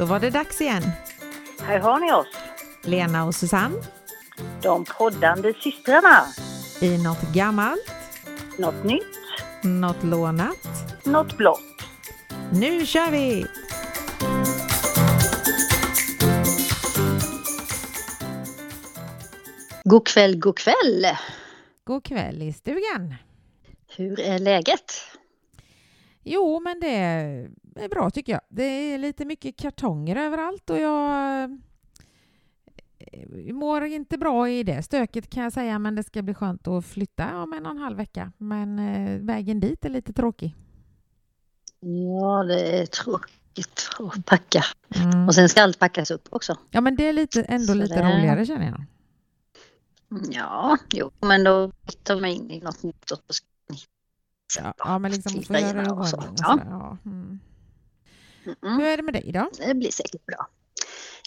Då var det dags igen. Här har ni oss, Lena och Susanne de poddande systrarna. i något gammalt, Något nytt, något lånat. något blått. Nu kör vi! God kväll, god kväll! God kväll i stugan. Hur är läget? Jo, men det är bra tycker jag. Det är lite mycket kartonger överallt och jag eh, mår inte bra i det stöket kan jag säga, men det ska bli skönt att flytta om en och en halv vecka. Men eh, vägen dit är lite tråkig. Ja, det är tråkigt att packa. Mm. Och sen ska allt packas upp också. Ja, men det är lite, ändå Så lite det- roligare känner jag. Ja, jo, men då tar man in i något nytt och ska Ja, ja men liksom få i in och så. och Ja. Mm. Mm, Hur är det med dig då? det blir säkert bra.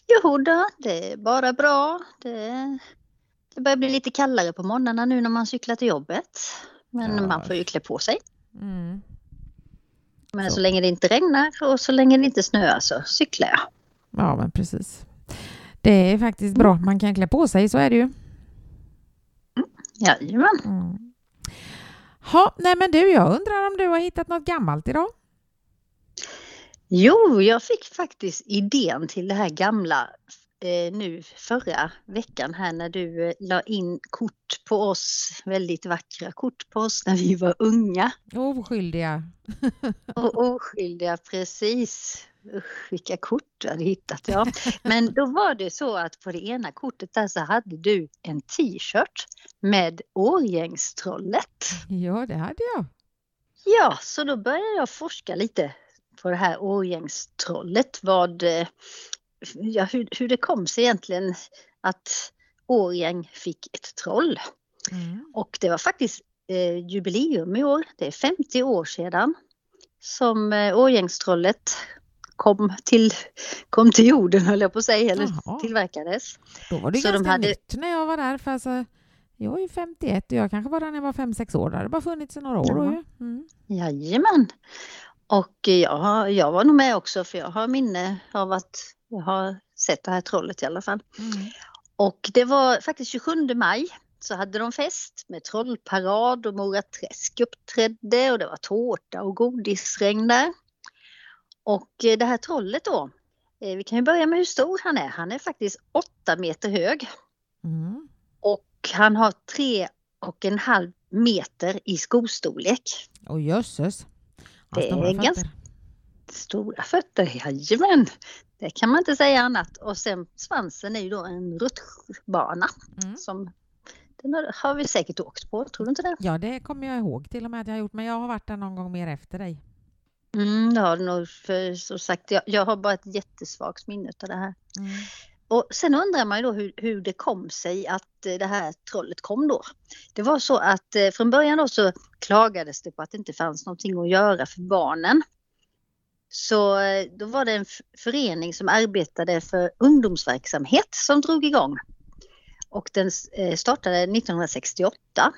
Jo då, det är bara bra. Det, det börjar bli lite kallare på morgnarna nu när man cyklar till jobbet. Men Ja. man får ju klä på sig. Mm. Men Så. så länge det inte regnar och så länge det inte snöar så cyklar jag. Ja, men precis. Det är faktiskt bra. Man kan klä på sig, så är det ju. Jajamän. Mm. Ha, nej men du, jag undrar om du har hittat något gammalt idag? Jo, jag fick faktiskt idén till det här gamla eh, nu förra veckan här när du eh, la in kort på oss, väldigt vackra kort på oss när vi var unga Oskyldiga. och oskyldiga precis. Usch, vilka kort du hade hittat. Ja. Men då var det så att på det ena kortet där så hade du en t-shirt med Årgängstrollet. Ja, det hade jag. Ja, så då började jag forska lite på det här Årgängstrollet. Vad, eh, ja, hur, hur det kom sig egentligen att Årgäng fick ett troll. Mm. Och det var faktiskt eh, jubileum i år. Det är 50 år sedan som eh, Årgängstrollet kom till, kom till jorden höll jag på att säga, eller Jaha. tillverkades. Då var det Så de ganska hade- nytt när jag var där. För alltså, jag är ju 51 och jag kanske var där när jag var 5-6 år. Det hade bara funnits i några år Ja. ju. Mm. Jajamän. Och jag, har- jag var nog med också för jag har minne av att jag har sett det här trollet i alla fall. Mm. Och det var faktiskt 27 maj så hade de fest med trollparad och Mora Träsk uppträdde och det var tårta och godisregn där. Och eh, det här trollet då, eh, vi kan ju börja med hur stor han är. Han är faktiskt 8 meter hög Mm. och han har tre och en halv meter i skostorlek. Och jösses. Det är ganska- Stora fötter, jajamän! Det kan man inte säga annat. Och sen svansen är ju då en rutschbana Mm. som den har- har vi säkert åkt på, tror du inte det? Ja, det kommer jag ihåg till och med att jag har gjort. Men jag har varit där någon gång mer efter dig. Mm, du nog, för som sagt, jag, jag har bara ett jättesvagt minne av det här. Mm. Och sen undrar man ju då hur, hur det kom sig att eh, det här trollet kom då. Det var så att eh, från början då så klagades det på att det inte fanns någonting att göra för barnen. Så eh, då var det en förening som arbetade för ungdomsverksamhet som drog igång. Och den startade 1968.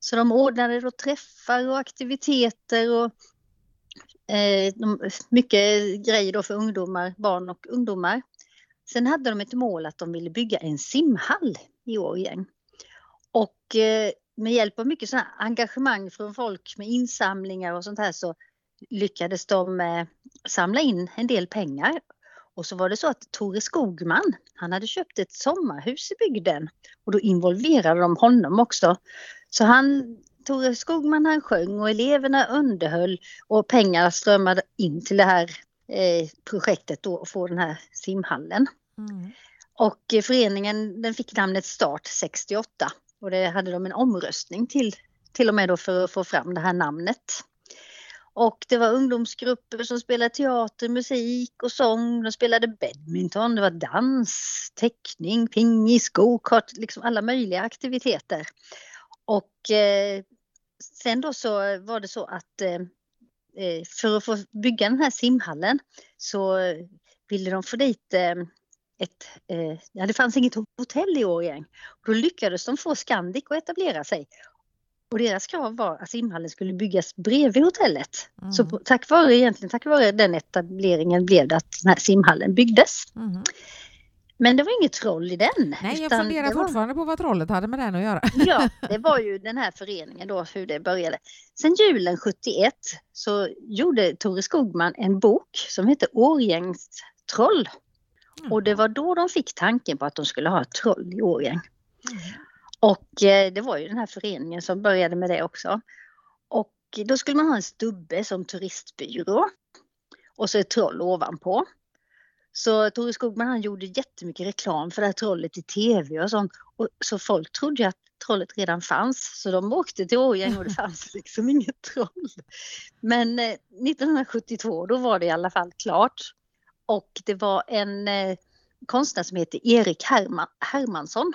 Så de ordnade då träffar och aktiviteter och eh, mycket grejer då för ungdomar, barn och ungdomar. Sen hade de ett mål att de ville bygga en simhall i Årjäng. Och eh, med hjälp av mycket sådana engagemang från folk med insamlingar och sånt här så lyckades de eh, samla in en del pengar. Och så var det så att Tore Skogman, han hade köpt ett sommarhus i bygden och då involverade de honom också. Så han, Tore Skogman han sjöng och eleverna underhöll och pengar strömmade in till det här eh, projektet då och få den här simhallen. Mm. Och föreningen den fick namnet Start 68 och det hade de en omröstning till till och med då för att få fram det här namnet. Och det var ungdomsgrupper som spelade teater, musik och sång. De spelade badminton, det var dans, teckning, pingis, gokart, liksom alla möjliga aktiviteter. Och eh, sen då så var det så att eh, eh för att få bygga den här simhallen så ville de få dit eh, ett, eh, ja det fanns inget hotell i Årjäng. Då lyckades de få Scandic att etablera sig. Och deras krav var att simhallen skulle byggas bredvid hotellet. Mm. Så på, tack vare egentligen tack vare den etableringen blev det att den här simhallen byggdes. Mhm. Men det var inget troll i den. Nej, jag funderar var- fortfarande på vad trollet hade med den att göra. Ja, det var ju den här föreningen då, hur det började. Sen julen 71 så gjorde Tore Skogman en bok som heter Årgängstroll. Och det var då de fick tanken på att de skulle ha ett troll i Årgäng. Och eh, det var ju den här föreningen som började med det också. Och då skulle man ha en stubbe som turistbyrå. Och så ett troll ovanpå. Så Tore Skogman han gjorde jättemycket reklam för det här trollet i tv och sånt. Och, så folk trodde ju att trollet redan fanns. Så de åkte till Årjäng och det fanns liksom inget troll. Men eh, 1972 då var det i alla fall klart. Och det var en eh, konstnär som heter Erik Herman, Hermansson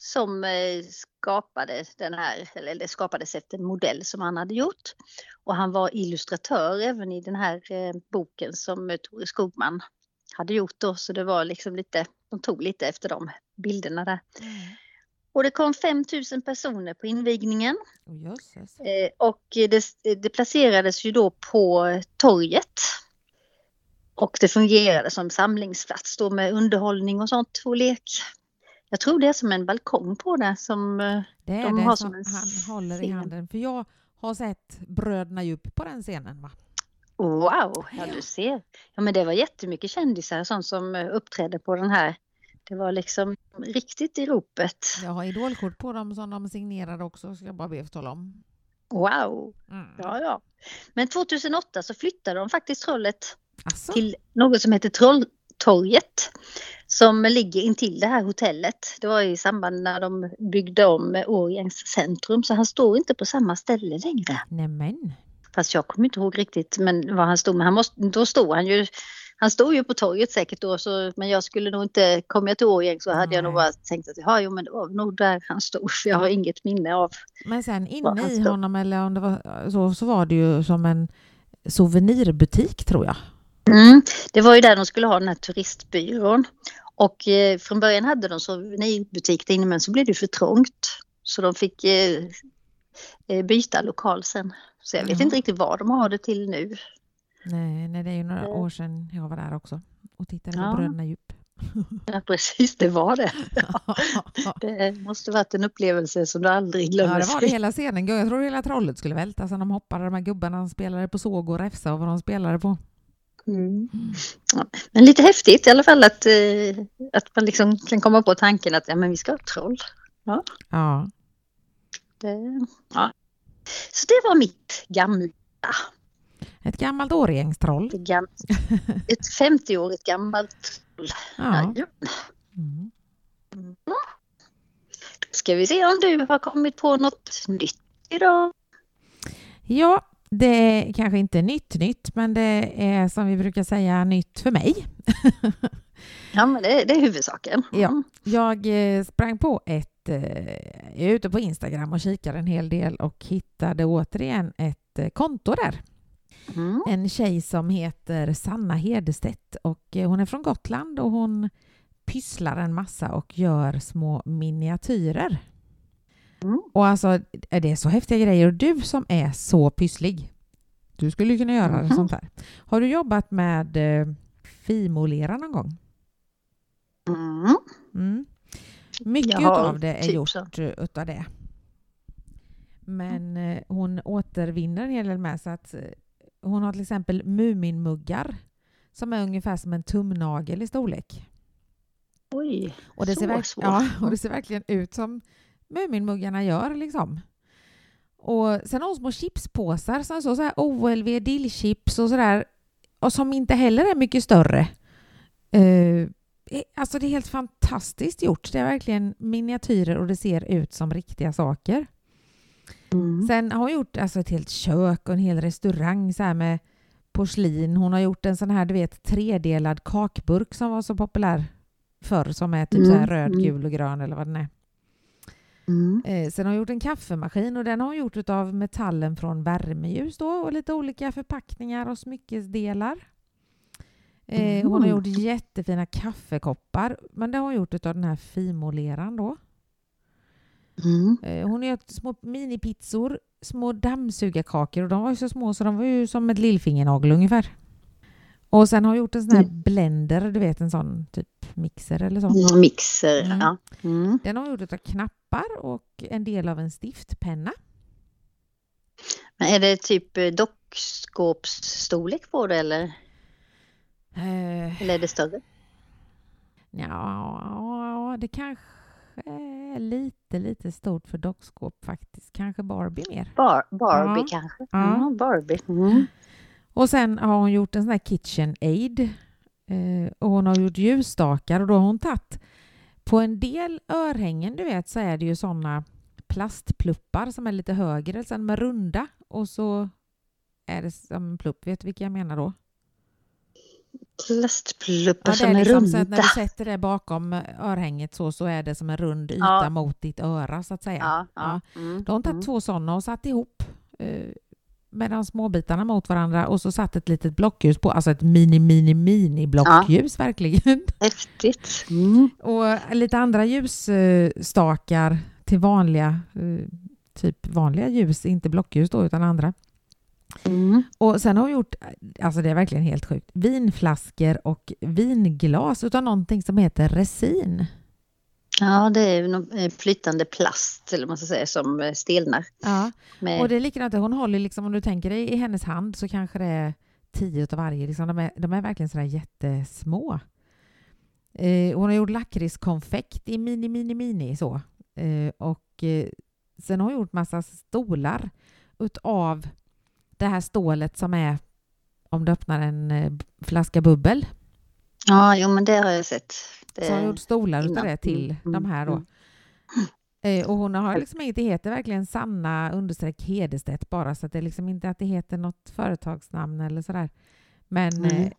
som eh, skapade den här, eller det skapades efter en modell som han hade gjort. Och han var illustratör även i den här eh, boken som Tore Skogman hade gjort då. Så det var liksom lite, de tog lite efter de bilderna där. Och det kom 5000 personer på invigningen. Oh, och det, det placerades ju då på torget. Och det fungerade som samlingsplats då med underhållning och sånt och lek. Jag tror det är som en balkong på det som eh, Det är De det har som som en han håller i scen. handen. För jag har sett Bröderna Djup på den scenen. Va? Wow, ja du ser. Ja men det var jättemycket kändisar sånt som eh, uppträdde på den här. Det var liksom riktigt i ropet. Jag har idolkort på dem som de signerade också, ska jag bara be att tala om. Wow, Mm. ja ja. Men 2008 så flyttade de faktiskt trollet Alltså? till något som heter Trolltorget. Som ligger intill det här hotellet. Det var i samband när de byggde om Årjängs centrum så han står inte på samma ställe längre. Nämen. Fast jag kommer inte ihåg riktigt men var han stod. Men han måste, då stod han ju han stod ju på torget säkert då, så, men jag skulle nog inte, kom jag till Årjäng så hade jag nog Nej. bara tänkt att ja, jo, men det var nog där han stod, för jag har inget minne av. Men sen inne i honom, eller om det var så, så var det ju som en souvenirbutik tror jag. Mm. Det var ju där de skulle ha den här turistbyrån. Och eh, från början hade de souvenirbutik där inne men så blev det för trångt. Så de fick eh, eh, byta lokal sen. Så jag vet inte riktigt vad de har det till nu. Nej, nej, det är ju några Eh. år sedan jag var där också och tittade på Ja. Bröderna Djup. Ja, precis, det var det. Det måste varit en upplevelse som du aldrig glömmer. Ja, det var det hela scenen. Jag tror hela trollet skulle välta sen de hoppade, de här gubbarna spelade på såg och räfsa och vad de spelade på. Mm. Ja, men lite häftigt i alla fall att, eh, att man liksom kan komma på tanken att ja, men vi ska ha ett troll. Ja. Det, ja. Så det var mitt gamla, Ett gammalt årgängstroll. det gam, ett 50-årigt gammalt troll. Ja. Ja. Mm. Ska vi se om du har kommit på något nytt idag? ja, det är kanske inte nytt nytt, men det är som vi brukar säga nytt för mig. Ja, men det, det är huvudsaken. Ja. Jag eh, sprang på ett... eh, Jag är ute på Instagram och kikar en hel del och hittade återigen ett eh, konto där. Mm. En tjej som heter Sanna Hedestedt och hon är från Gotland och hon pysslar en massa och gör små miniatyrer. Mm. Och alltså, är det så häftiga grejer och du som är så pysslig, du skulle kunna göra Mhm. sånt här. Har du jobbat med eh, fimolera någon gång? Mm. Mm. Mycket av det är typ gjort så. eh, utav det. Men eh, hon återvinner en hel del med så att eh, hon har till exempel Muminmuggar som är ungefär som en tumnagel i storlek. Oj, Och det, ser verk- ja, och det ser verkligen ut som Muminmuggarna gör liksom. Och sen har hon små chipspåsar som så, så här OLV dillchips och sådär och som inte heller är mycket större. Eh, alltså det är helt fantastiskt gjort. Det är verkligen miniatyrer och det ser ut som riktiga saker. Mm. Sen har hon gjort alltså, ett helt kök och en hel restaurang så här med porslin. Hon har gjort en sån här du vet tredelad kakburk som var så populär förr som är typ så här Mm, röd, mm. gul och grön eller vad den är. Mm. Eh, sen har hon gjort en kaffemaskin och den har hon gjort av metallen från värmeljus då och lite olika förpackningar och smyckesdelar. Eh, hon har Mm. gjort jättefina kaffekoppar men det har hon gjort av den här fimoleran då. Mm. Eh, Hon gör små minipizzor, små dammsugarkakor och de var ju så små så de var ju som ett lillfingernagel ungefär. Och sen har hon gjort en sån här Mm. blender, du vet en sån typ mixer eller så. Mm, Mixer, Mm. ja. Mm. Den har hon gjort av knappar och en del av en stiftpenna. Men är det typ eh, dockskåpsstorlek på det eller, Eh, eller är det större? ja, det kanske är lite, lite stort för dockskåp faktiskt. Kanske Barbie mer. Bar Barbie Ja. kanske? Ja. Ja, Barbie. Och sen har hon gjort en sån här kitchen aid. Eh, och hon har gjort ljusstakar och då har hon tagit på en del örhängen du vet så är det ju såna plastpluppar som är lite högre, sen de är runda och så är det som en plupp. Vet du vilka jag menar då? Plastpluppar Ja, som är liksom så att runda. när du sätter det bakom örhänget så, så är det som en rund yta Ja. mot ditt öra så att säga. Ja, ja. Mm. Då har tagit mm. två sådana och satt ihop eh, med de småbitarna mot varandra och så satt ett litet blockljus på, alltså ett mini, mini, mini blockljus verkligen. Häftigt. Mm. Och lite andra ljusstakar till vanliga, eh, typ vanliga ljus, inte blockljus då utan andra. Mm. Och sen har hon gjort, alltså det är verkligen helt sjukt, vinflaskor och vinglas utav någonting som heter resin. Ja, det är någon eh, flytande plast eller man ska säga som eh, stelnar. Ja, Med, och det är likadant, hon håller liksom, om du tänker dig i hennes hand så kanske det är tio utav varje, liksom, de, är, de är verkligen sådär jättesmå. Eh, hon har gjort lakritskonfekt i mini, mini, mini så. Eh, och eh, sen har hon gjort massa stolar utav det här stålet som är om du öppnar en eh, flaska bubbel. Ja, jo men det har jag sett. Det, Så har gjort stolar utav det till Mm, de här då. mm, Eh, och hon har liksom inget, det heter verkligen Sanna understreck Hedestedt bara så att det är liksom inte att det heter något företagsnamn eller sådär. Men eh,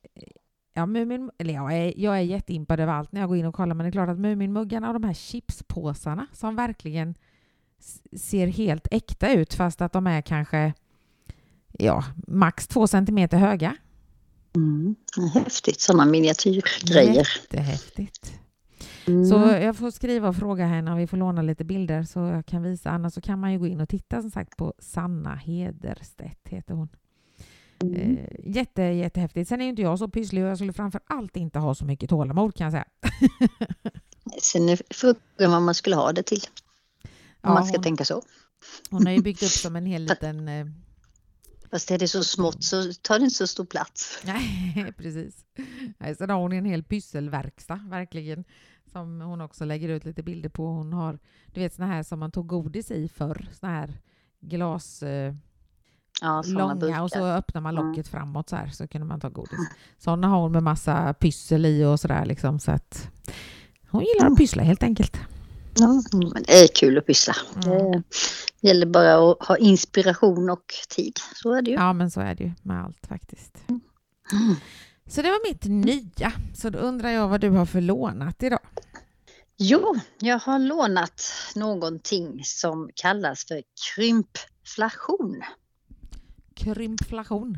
ja, Mumin, eller jag, är, jag är jätteimpad över allt när jag går in och kollar men det är klart att Muminmuggarna och de här chipspåsarna som verkligen ser helt äkta ut fast att de är kanske ja, max två centimeter höga. Mm. Häftigt, sådana miniatyrgrejer. Jättehäftigt. Mm. Så jag får skriva och fråga henne om vi får låna lite bilder så jag kan visa. Annars så kan man ju gå in och titta som sagt på Sanna Hederstedt heter hon. Mm. Eh, jätte, jättehäftigt. Sen är ju inte jag så pysslig och jag skulle framför allt inte ha så mycket tålamod kan jag säga. Sen är frågan vad man skulle ha det till. Om Ja, man ska hon, tänka så. hon har ju byggt upp som en hel liten... Fast är det så smått så tar det inte så stor plats. nej, precis. Nej, sen har hon en hel pysselverkstad, verkligen. Som hon också lägger ut lite bilder på. Hon har, du vet såna här som man tog godis i förr. Såna här glas... Eh, Ja, långa burkar. och så öppnar man Mm. locket framåt så här så kunde man ta godis. Sådana har hon med massa pyssel i och sådär liksom så att hon gillar Mm. att pyssla helt enkelt. Ja, men det är kul att pyssla. Mm. Det gäller bara att ha inspiration och tid. Så är det ju. Ja men så är det ju med allt faktiskt. Mm. Så det var mitt nya. Så då undrar jag vad du har för lånat idag? Jo, jag har lånat någonting som kallas för krympflation. Krympflation.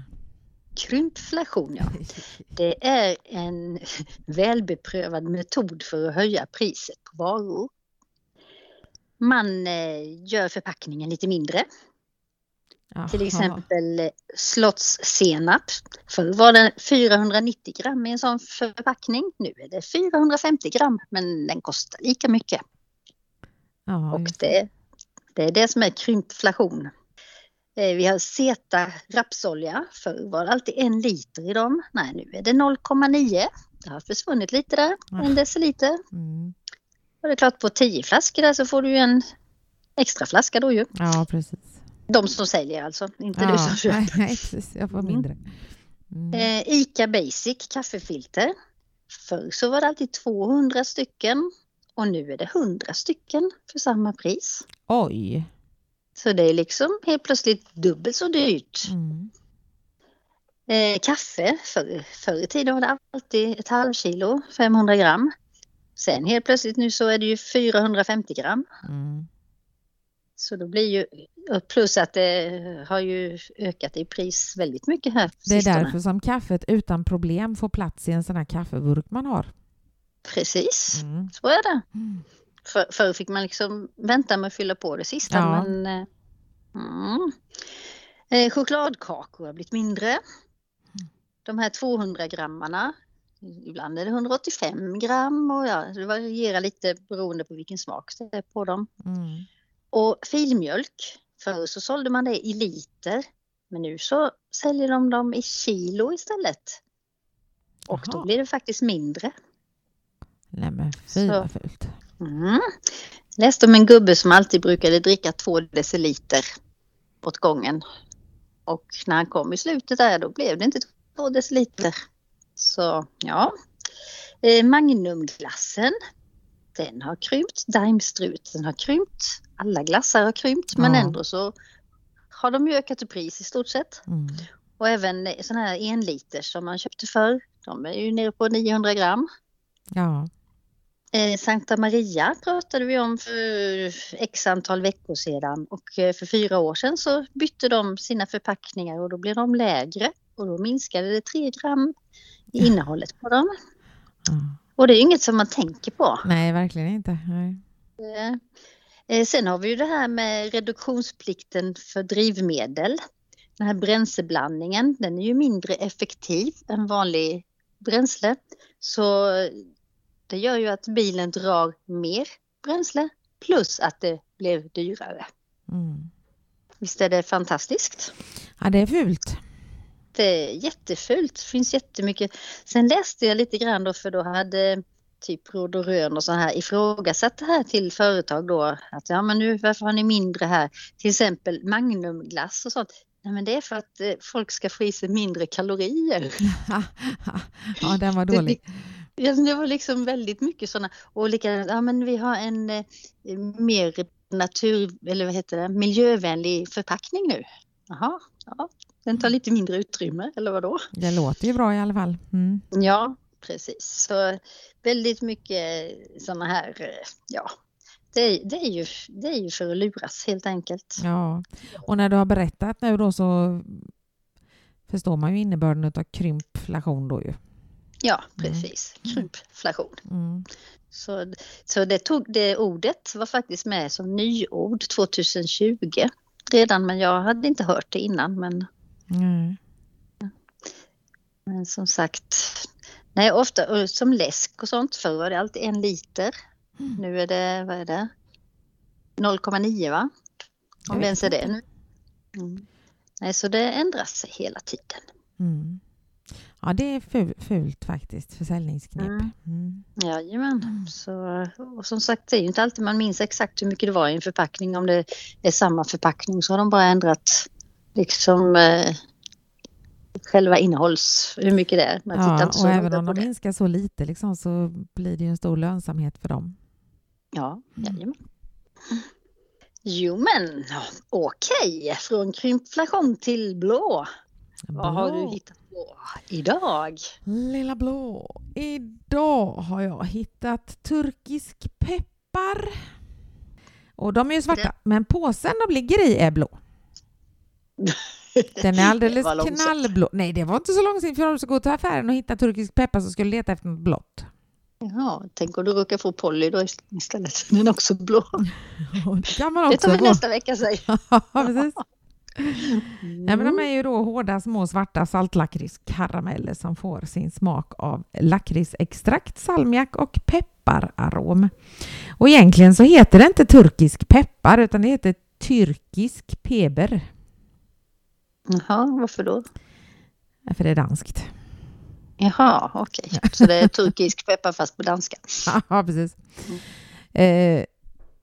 Krympflation, ja. Det är en välbeprövad metod för att höja priset på varor. Man eh, gör förpackningen lite mindre. Till Jaha. exempel eh, slottssenap. Förr var det 490 gram i en sån förpackning. Nu är det 450 gram men den kostar lika mycket. Ja, Och det, det är det som är krympflation. Eh, Vi har Zeta rapsolja. Förr var det alltid en liter i dem. Nej, nu är det 0,9. Det har försvunnit lite där, Ah. en deciliter. mm. Och det är klart på 10 flaskor där så får du ju en extra flaska då ju. ja precis. De som säljer alltså, inte du Ja, som köper. nej, nej, precis. Jag får Mm. mindre. Mm. Eh, Ica Basic kaffefilter. Förr så var det alltid 200 stycken och nu är det 100 stycken för samma pris. Oj. Så det är liksom helt plötsligt dubbelt så dyrt. Mm. Eh, kaffe, förr, förr i tiden var det alltid ett halvkilo, 500 gram. Sen helt plötsligt nu så är det ju 450 gram. Mm. Så då blir ju, plus att det har ju ökat i pris väldigt mycket här Det är sistone. därför som kaffet utan problem får plats i en sån här kaffeburk man har. Precis, Mm. så är det. Mm. För, förr fick man liksom vänta med att fylla på det sista Ja. men eh, mm. eh, Chokladkakor har blivit mindre. De här 200 grammarna, ibland är det 185 gram och ja, det varierar lite beroende på vilken smak det är på dem. Mm. Och filmjölk, förr så sålde man det i liter men nu så säljer de dem i kilo istället. Och då Jaha. blir det faktiskt mindre. Nej men fy vad fult. Mm. Läste om en gubbe som alltid brukade dricka två deciliter åt gången. Och när han kom i slutet där då blev det inte två deciliter. Så ja. Eh, Magnumglassen. Den har krympt. Daimstruten har krympt. Alla glassar har krympt men Ja. ändå så har de ju ökat i pris i stort sett. Mm. Och även sådana här enliters som man köpte förr. De är ju nere på 900 gram. Ja. Eh, Sankta Maria pratade vi om för x antal veckor sedan och eh, för fyra år sedan så bytte de sina förpackningar och då blev de lägre och då minskade det 3 gram innehållet på dem. ja. Och det är ju inget som man tänker på. Nej, verkligen inte. Nej. Eh, eh, Sen har vi ju det här med reduktionsplikten för drivmedel. Den här bränsleblandningen, den är ju mindre effektiv än vanlig bränsle. Så det gör ju att bilen drar mer bränsle plus att det blir dyrare. Mm. Visst är det fantastiskt? Ja, det är fult. Det är jättefult. Det finns jättemycket. Sen läste jag lite grann då för då hade typ Råd och Rön och så här ifrågasatt det här till företag då. Att ja men nu varför har ni mindre här? Till exempel Magnumglass och sånt. Nej men det är för att eh, folk ska få i sig mindre kalorier. ja, den var dålig. Ja, Det var liksom väldigt mycket sådana. Och likadant, ja men vi har en eh, mer natur, eller vad heter det, miljövänlig förpackning nu. Jaha, ja. Den tar lite mindre utrymme, eller vad då? Det låter ju bra i alla fall. Mm. Ja, precis. Så väldigt mycket sådana här, ja, det, det, är ju, det är ju för att luras helt enkelt. Ja, och när du har berättat nu då så förstår man ju innebörden av krympflation då ju. Ja, precis. Krympflation. Mm. Så, så det, tog, det ordet var faktiskt med som nyord 2020 redan, men jag hade inte hört det innan. Men, Mm. men som sagt, nej, ofta som läsk och sånt, förr var det alltid en liter. Nu är det, vad är det? 0,9 va? Om det ens är det. Mm. Nej, så det ändras sig hela tiden. Mm. Ja, det är fu- fult faktiskt, försäljningsknep. Mm. Mm. Jajamän. Så, och som sagt, det är ju inte alltid man minns exakt hur mycket det var i en förpackning. Om det är samma förpackning så har de bara ändrat liksom eh, själva innehålls, hur mycket det är. Man tittar Ja, inte så och även om de minskar så lite liksom, så blir det ju en stor lönsamhet för dem. Ja, Mm. jajamän. Jo men okej, från krympflation till blå. Vad har du Blå. hittat på idag? Lilla blå. Idag har jag hittat turkisk peppar. Och de är ju svarta, men påsen de ligger i är blå. Den är alldeles Det knallblå. Nej, det var inte så långsamt för du ska gå till affären och hitta turkisk peppar så ska du leta efter något blått. Jaha, tänk om du råkar få Polly då istället. Den är också blå. Det kan man Det också tar vi nästa vecka säg. Ja, precis. Ja, men de är ju då hårda små svarta saltlakritskarameller som får sin smak av lakritsextrakt, salmiak och peppararom. Och egentligen så heter det inte turkisk peppar utan det heter tyrkisk peber. Jaha, varför då? För det är danskt. Jaha, okej. Så det är turkisk peppar fast på danska. Ja, precis. Eh,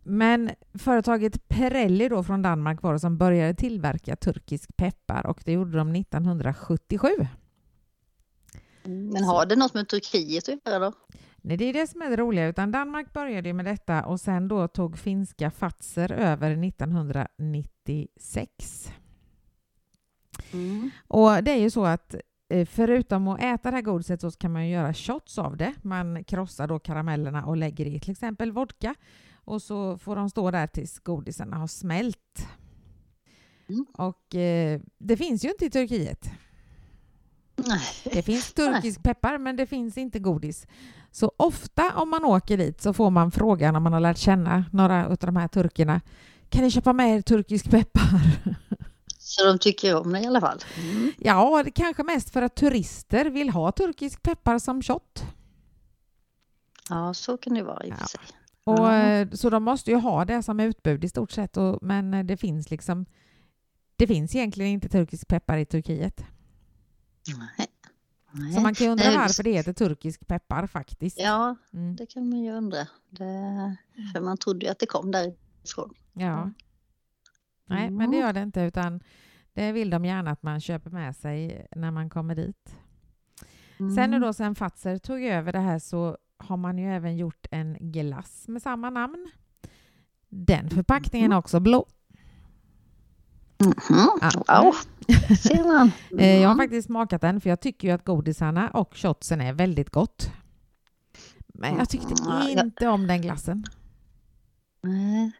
men företaget Perelli då från Danmark var det som började tillverka turkisk peppar och det gjorde de 1977. Men har det något med Turkiet att göra då? Nej, det är det som är det roliga. Utan Danmark började med detta och sen då tog finska Fazer över 1996. Mm. Och det är ju så att eh, förutom att äta det här godiset så kan man ju göra shots av det. Man krossar då karamellerna och lägger i till exempel vodka och så får de stå där tills godisarna har smält. Mm. Och eh, det finns ju inte i Turkiet. Nej. Det finns turkisk peppar men det finns inte godis. Så ofta om man åker dit så får man frågan när man har lärt känna några av de här turkerna. Kan ni köpa med er turkisk peppar? Så de tycker om det i alla fall. Mm. Ja, det kanske mest för att turister vill ha turkisk peppar som shot. Ja, så kan det vara i och för Ja. sig. Och, eh, Så de måste ju ha det som utbud i stort sett. Och, men eh, det finns liksom det finns egentligen inte turkisk peppar i Turkiet. Nej. Nej. Så man kan ju undra Nej, varför det heter turkisk peppar faktiskt. Ja, Mm. det kan man ju undra. Det, för man trodde ju att det kom därifrån. ja. Nej, men det Mm. gör det inte utan det vill de gärna att man köper med sig när man kommer dit. Mm. Sen nu då sen Fazer tog över det här så har man ju även gjort en glass med samma namn. Den förpackningen är också blå. Mhm. Ja. Wow, man. Eh, Jag har faktiskt smakat den för jag tycker ju att godisarna och shotsen är väldigt gott. Men jag tyckte Mm, inte om den glassen. Nej.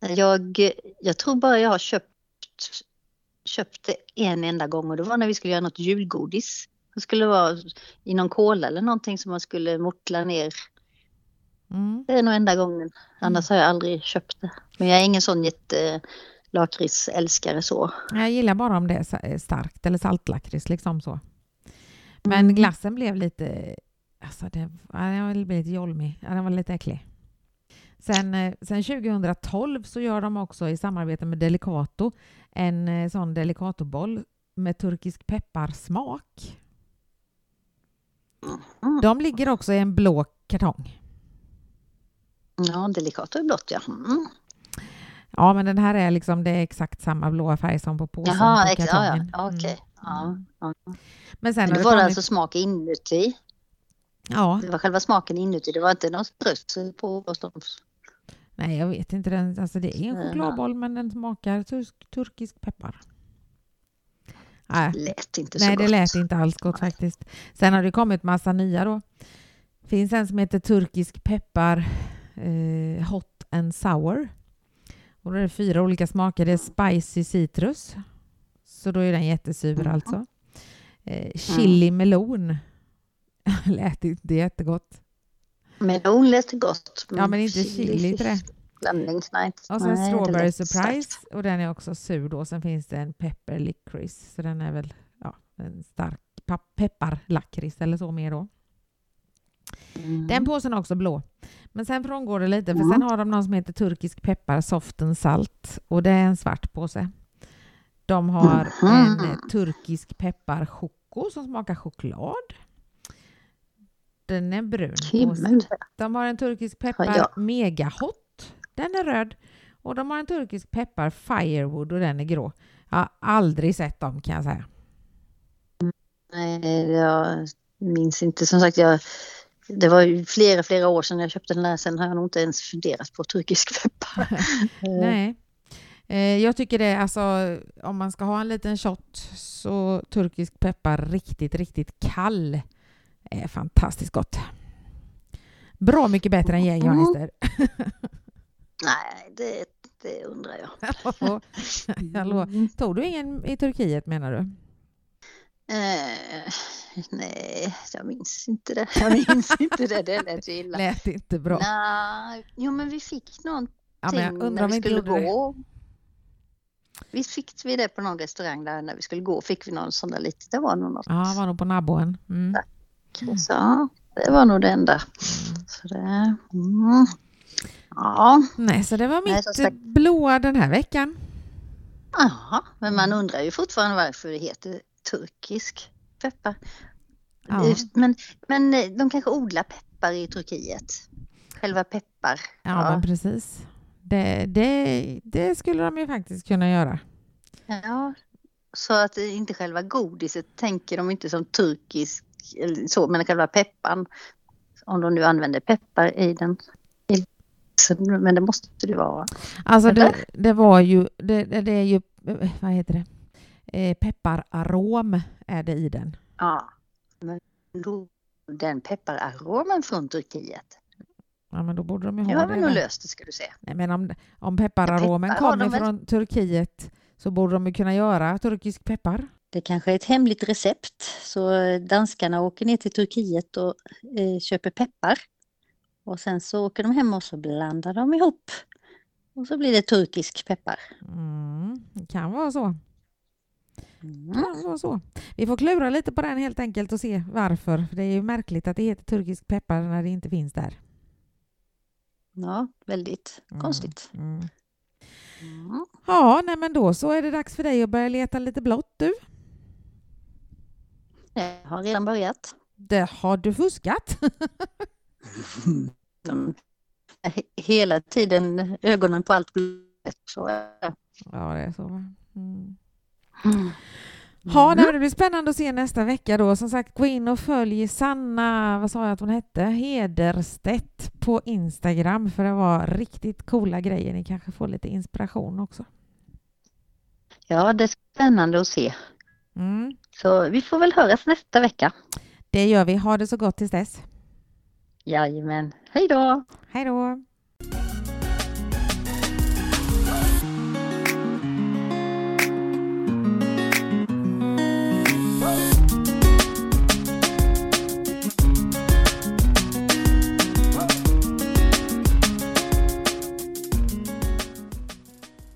Jag, jag tror bara jag har köpt, köpt det en enda gång och det var när vi skulle göra något julgodis. Det skulle vara i någon kola eller någonting som man skulle mortla ner. Mm. Det är nog enda gången. Annars har jag aldrig köpt det. Men jag är ingen sån jätte lakritsälskare så. Jag gillar bara om det är starkt eller saltlakrits liksom så. Men Mm. glassen blev lite, alltså det, den blev lite jolmig. Den var lite äcklig. Sen, eh, sen 2012 så gör de också i samarbete med Delicato en eh, sån Delicatoboll med turkisk pepparsmak. Mm. De ligger också i en blå kartong. Ja, delikat och blått ja. Mm. Ja, men den här är liksom, det är exakt samma blåa färg som på påsen Jaha, på ex- ja, ja. kartongen. okej. Mm. Ja, ja. Men sen Men det det var kommit, alltså smak inuti. ja, Det var själva smaken inuti. Det var inte någon strössel på. Nej jag vet inte, den, alltså det är en chokladboll men den smakar turk, turkisk peppar. Nej, Lät inte så nej gott. det lät inte alls gott faktiskt. Sen har det kommit massa nya då. finns en som heter turkisk peppar eh, hot and sour. Och då är det fyra olika smaker. Det är spicy citrus. Så då är den jättesur Mhm. alltså. Eh, chili melon. Lät inte jättegott. Melon lät gott. Ja, men inte chili till det. Blandning, nej. Och sen nej, strawberry surprise. starkt. Och den är också sur då. Sen finns det en pepper licorice. Så den är väl ja, en stark pa- pepparlakrits eller så mer då. Mm. Den påsen är också blå. Men sen frångår det lite för Mm. sen har de någon som heter turkisk peppar soft and salt och det är en svart påse. De har Mhm. en eh, turkisk peppar choko som smakar choklad. Den är brun. Himmel. De har en turkisk peppar Ja, ja. mega hot. Den är röd. Och de har en turkisk peppar firewood och den är grå. Jag har aldrig sett dem kan jag säga. Nej, jag minns inte. Som sagt, jag, det var ju flera, flera år sedan jag köpte den där. Sen har jag nog inte ens funderat på turkisk peppar. Nej. Eh, Jag tycker det, alltså om man ska ha en liten shot så turkisk peppar riktigt, riktigt kall är fantastiskt gott. Bra mycket bättre än Jägermeister. Nej, det, det undrar jag. Hallå. Tog du ingen i Turkiet menar du? Eh, nej, jag minns inte det. Jag minns inte det. Det lät ju illa. Lät inte bra. Nej, jo men vi fick någonting Ja, men jag undrar när vi skulle det. gå. Visst fick vi det på någon restaurang där när vi skulle gå fick vi någon sån där lite, det var nog något. Ja, var nog på nabboen. Mm. Så ja, det var nog det enda. Så det, mm. Ja, Nej, så det var Nej, mitt sagt- blåa den här veckan. aha, men man Mm. undrar ju fortfarande varför det heter turkisk peppar. Ja. Eh, Men, men eh, de kanske odlar peppar i Turkiet. Själva peppar. Ja, men precis. Det, det, det skulle de ju faktiskt kunna göra. Ja, så att inte själva godiset tänker de inte som turkisk så, men själva peppan. Om de nu använder peppar i den. Men det måste det vara. Alltså det, det var ju, det, det det är ju, vad heter det, eh, peppararom är det i den. Ja, men då, den peppararomen från Turkiet. Ja, men då borde de ju ha har det. vi nog löst det ska du se. Nej, men om, om peppararomen peppar har kommer från Turkiet så borde de ju kunna göra turkisk peppar. Det kanske är ett hemligt recept så danskarna åker ner till Turkiet och eh, köper peppar. Och sen så åker de hem och så blandar de ihop. Och så blir det turkisk peppar. Mm, det kan vara så. Mm. Kan vara så. Vi får klura lite på den helt enkelt och se varför. För det är ju märkligt att det heter turkisk peppar när det inte finns där. Ja, väldigt Mm, konstigt. Mm. Mm. Ja, nej men då så är det dags för dig att börja leta lite blått du. Jag har redan börjat. Det har du fuskat. De, hela tiden ögonen på allt. Så, eh, Ja, det är så. Mm. mm. Ja, men det blir spännande att se nästa vecka då. Som sagt, gå in och följ Sanna, vad sa jag att hon hette, Hederstedt på Instagram för det var riktigt coola grejer. Ni kanske får lite inspiration också. Ja, det är spännande att se. Mm. Så vi får väl höras nästa vecka. Det gör vi. Ha det så gott tills dess. Jajamän. Hej då! Hej då!